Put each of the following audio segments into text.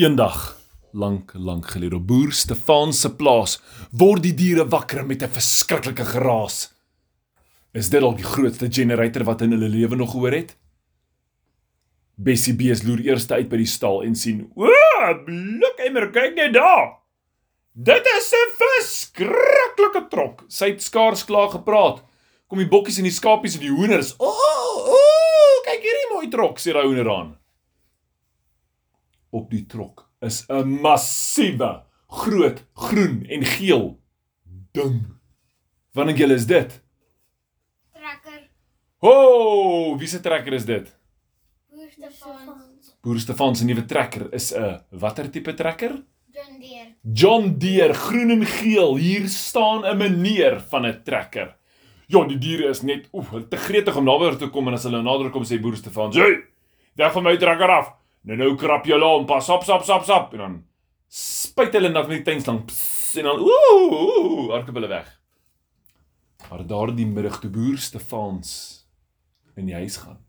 Eendag, lank, lank gelede op boer Stefan se plaas, word die diere wakker met 'n verskriklike geraas. Is dit dalk die grootste generator wat in hulle lewe nog gehoor het? Bessie Bees loer eers uit by die stal en sien: "O, blik emmer, kyk net daar. Dit is 'n verskriklike trok." Sy het skaars klaar gepraat. Kom die bokkies en die skapies en die hoenders. "O, o, kyk hierdie mooi trok," sê daai hoender aan. Op die trok is 'n massiewe, groot, groen en geel ding. Wat dink julle is dit? Trekker. Ho, oh, wie se trekker is dit? Boer Stefan. Boer Stefan se nuwe trekker is 'n watter tipe trekker? John Deere. John Deere, groen en geel. Hier staan 'n meneer van 'n trekker. Ja, die diere is net oef, te gretig om naby te kom en as hulle nader kom sê boer Stefan: "Jy, weg van my trekker af. Nou nou krap jy hom, pas op, stop, stop, stop." En dan spuit hulle net met die tuinslang pss, en dan ooh, hardloop hulle weg. Maar daardie middag toe boer Stefans in die huis gaan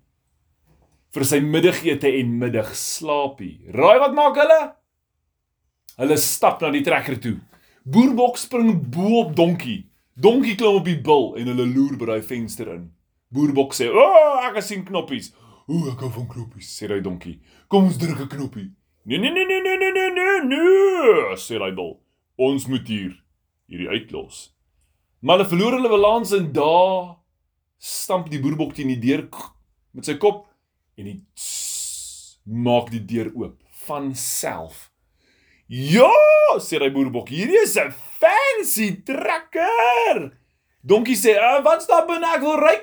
vir sy middagete en middagslaapie. Raai wat maak hulle? Hulle stap na die trekker toe. Boerbok spring bo op donkie. Donkie klim op die bil en hulle loer by daai venster in. Boerbok sê: "O, oh, ek sien knoppies." "O, ek hou van knoppies," sê daai donkie. "Kom ons druk 'n knoppie." "Nee, nee, nee, nee, nee, nee, nee, nee, nee," sê daai bil. "Ons moet hier hierdie uitlos." Maar hulle verloor hulle balans en daar stamp die boerbok teen die deur met sy kop en die maak die deur oop van self. Ja, sê hy boerbok, hierdie is 'n fancy trekker. Donkie sê, uh, "Wat staan binne? Ek wil ry."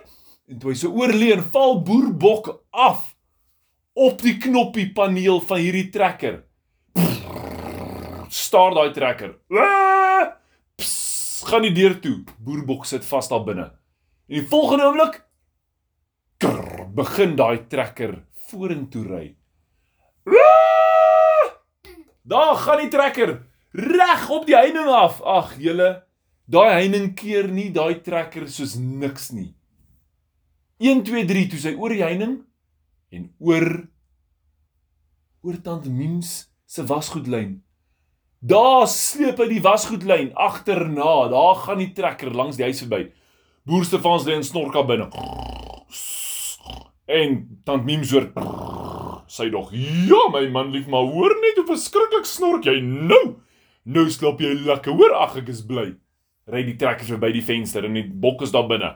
En toe hy so oorleen, val boerbok af op die knoppie paneel van hierdie trekker. Staar daai trekker. Pss, gaan die deur toe. Boerbok sit vas daar binne. En die volgende oomblik begin daai trekker vorentoe ry. Daar gaan die trekker reg op die heining af. Ag, julle, daai heining keer nie daai trekker soos niks nie. 1 2 3 toe sy oor die heining en oor oor tant Mims se wasgoedlyn. Daar sleep hy die wasgoedlyn agterna. Daar gaan die trekker langs die huis verby. Boer Stefans lê in snorka binne. En tant Mims hoor sy dog. Ja, my man lief, maar hoor net hoe verskriklik snork jy nou. Nou slaap jy lekker. Hoor, ag ek is bly. Ry die trekker verby die venster en die bok is daar binne.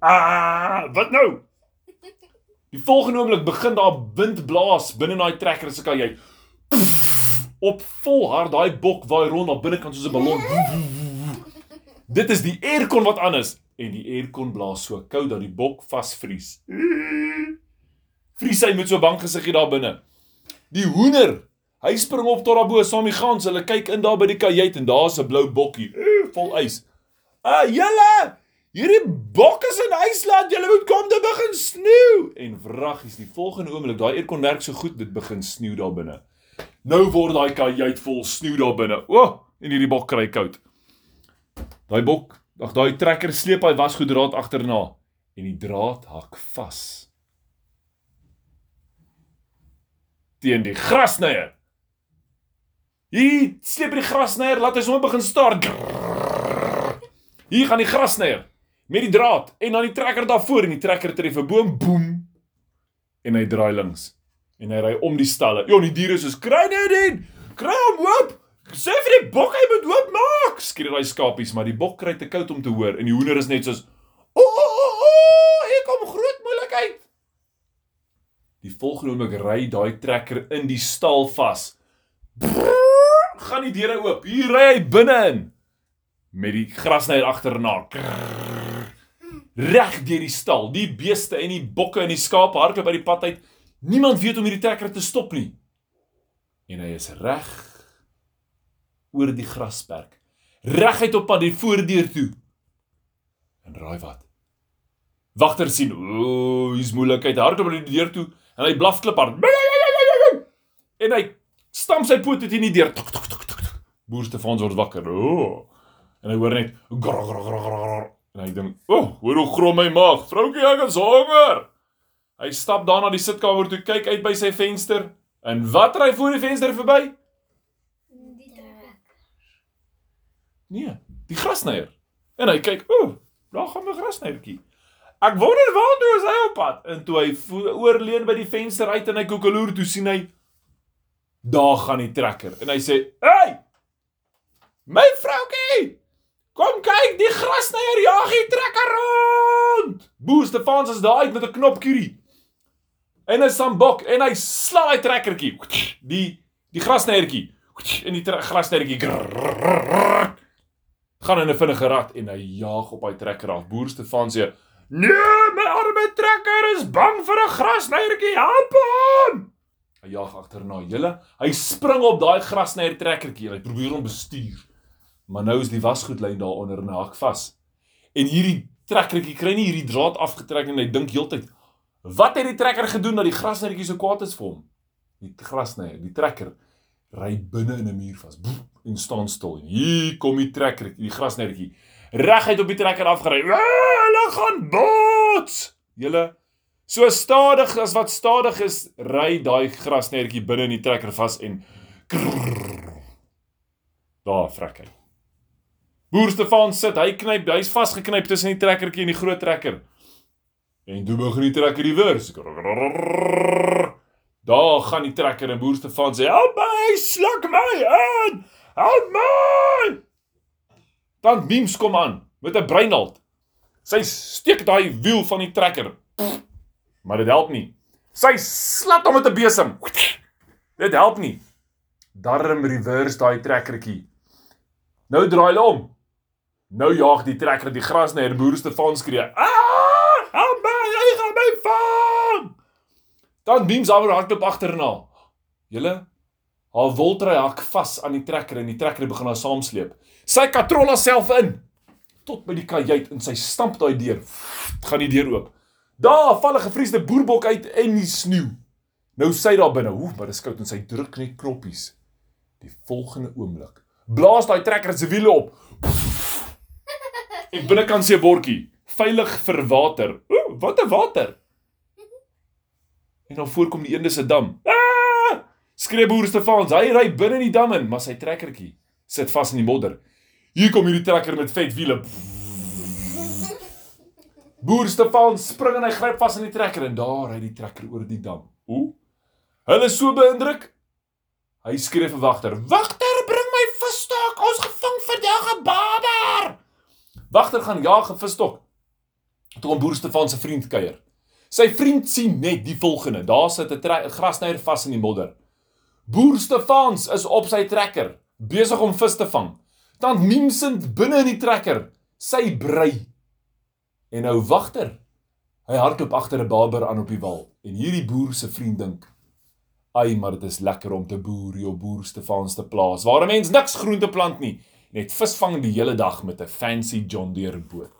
Ah, wat nou? Die volgende oomblik begin daar wind blaas binne daai trekker se kan jy op vol hard daai bok waai rond na binnekant soos 'n ballon. Dit is die aircon wat aan is en die aircon blaas so koud dat die bok vasvries. Vries hy met so bang gesiggie daar binne. Die hoender, hy spring op tot daarbo saam die gans. Hulle kyk in daar by die kajuit en daar's 'n blou bokkie vol ys. Ah, julle! Hierdie bok is in IJsland. Julle moet kom, dit begin sneeu. En vraggies, die volgende oomblik, daai aircon werk so goed, dit begin sneeu daar binne. Nou word daai kajuit vol sneeu daar binne. O, oh, en hierdie bok kry koud. Daai bok, ag daai trekker sleep hy wasgoeddraad agterna en die draad hak vas. Teen die grasnyer. Hier sleep die grasnyer, laat hy sommer begin staar. Hier gaan die grasnyer met die draad en dan die trekker daarvoor en die trekker tref 'n boom, boem. En hy draai links en hy ry om die stalle. Ja, die diere soos kry net in. Kry hom oop. Sê vir die bok hy moet oop maak. Skree daai skapies, maar die bok kry te koud om te hoor en die hoender is net soos o, o, o, o, hier kom groot moeilikheid. Die volgende oomblik ry daai trekker in die stal vas. Brrr, gaan die deure oop. Hier ry hy binne in met die grasnyer agterna. Reg deur die stal. Die beeste en die bokke en die skape hardloop by die pad uit. Niemand weet om hierdie trekker te stop nie. En hy is reg oor die grasperk. Reguit op pad die voordeur toe. En raai wat? Wagter sien, ooh, hier's moeilikheid. Hardloop by die deur toe en hy blaf kliphard. En hy stamp sy pote teen die deur. Tok tok tok tok. Boer Stefan word wakker. Ooh. En hy hoor net grr grr grr grr. En hy dink, "O, oh, hoor hoe grom my maag. Vroukie, ek is honger." Hy stap daar na die sitkamer toe, kyk uit by sy venster. En wat ry voor die venster verby? Die trekker. Nee, die grasnyer. En hy kyk, "O, oh, daar gaan 'n grasnyertjie." Ek wonder waartoe is hy op pad? En toe hy oorleun by die venster uit en hy koekeloer toe sien hy daar gaan die trekker en hy sê, "Hey! My vroukie!" Kom kyk, die grasnyer jag die trekker rond." Boer Stefans is daar uit met 'n knopkierie. En 'n sambok en hy slaan hy trekkertjie. Die die grasnyertjie in die grasnyertjie gaan in 'n vinnige rat en hy jaag op hy trekker af. Boer Stefan sê: "Nee, my arme trekker is bang vir 'n grasnyertjie. Help hom!" Hy jaag agterna. Julle, hy spring op daai grasnyer trekkertjie hy probeer hom bestuur. Maar nou is die wasgoedlyn daaronder en hy hak vas. En hierdie trekkertjie kry nie hierdie draad afgetrek en hy dink heeltyd, "Wat het die trekker gedoen dat die grasnyertjie so kwaad is vir hom?" Die grasnyer, die trekker ry binne in 'n muur vas. Boep, en staan stil. Hier kom die trekker, die grasnyertjie, reguit op die trekker afgery. "Ah, Hulle gaan bots!" Julle so stadig as wat stadig is, ry daai grasnyertjie binne in die trekker vas en krrr, daar vrek hy. Boer Stefan sit, hy knyp, hy's vasgeknyp tussen die trekkertjie en die groot trekker. En toe begin die trekker reverse. Krrr. Daar gaan die trekker en boer Stefan sê: "Help my, sluk my aan! Help my!" Dan Beams kom aan met 'n breinald. Sy steek daai wiel van die trekker. Maar dit help nie. Sy slat hom met 'n besem. Dit help nie. Darm reverse daai trekkertjie. Nou draai hulle om. Nou jaag die trekker die gras na boer Stefan skree. Ah! Help my, hy gaan my vang! Dan Beams alweer hardloop agterna. Julle haar woltry hak vas aan die trekker en die trekker begin haar saamsleep. Sy katrol haarself in tot by die kajuit en sy stamp daai deur. Gaan die deur oop. Daar val 'n gevriesde boerbok uit in die sneeu. Nou sy daar binne. Oef, maar dis koud en sy druk net knoppies. Die volgende oomblik blaas daai trekker se wiele op. Ek binnekant sê bordjie, veilig vir water. Ooh, wat 'n water. En dan voorkom die eende se dam. Ah! Skree boer Stefans, hy ry binne in die dam in, maar sy trekkertjie sit vas in die modder. Hier kom hierdie trekker met vet wiele. Boer Stefan spring en hy gryp vas in die trekker en daar ry die trekker oor die dam. Hoe? Hulle is so beïndruk. Hy skree vir wagter: "Wagter, bring my visstok. Ons gevang vandag 'n baber." Wagter gaan jaag 'n visstok. Toe 'n boer Stefan se vriend kuier. Sy vriend sien net die volgende. Daar sit 'n grasnyer vas in die modder. Boer Stefans is op sy trekker, besig om vis te vang. Dan Mimsend binne in die trekker, sy brei. En nou wagter. Hy hardloop agter 'n baber aan op die wal en hierdie boer se vriend dink: "Ai, maar dit is lekker om te boer op boer Stefans te plaas waar 'n mens niks groente plant nie, net vis vang die hele dag met 'n fancy John Deere boot."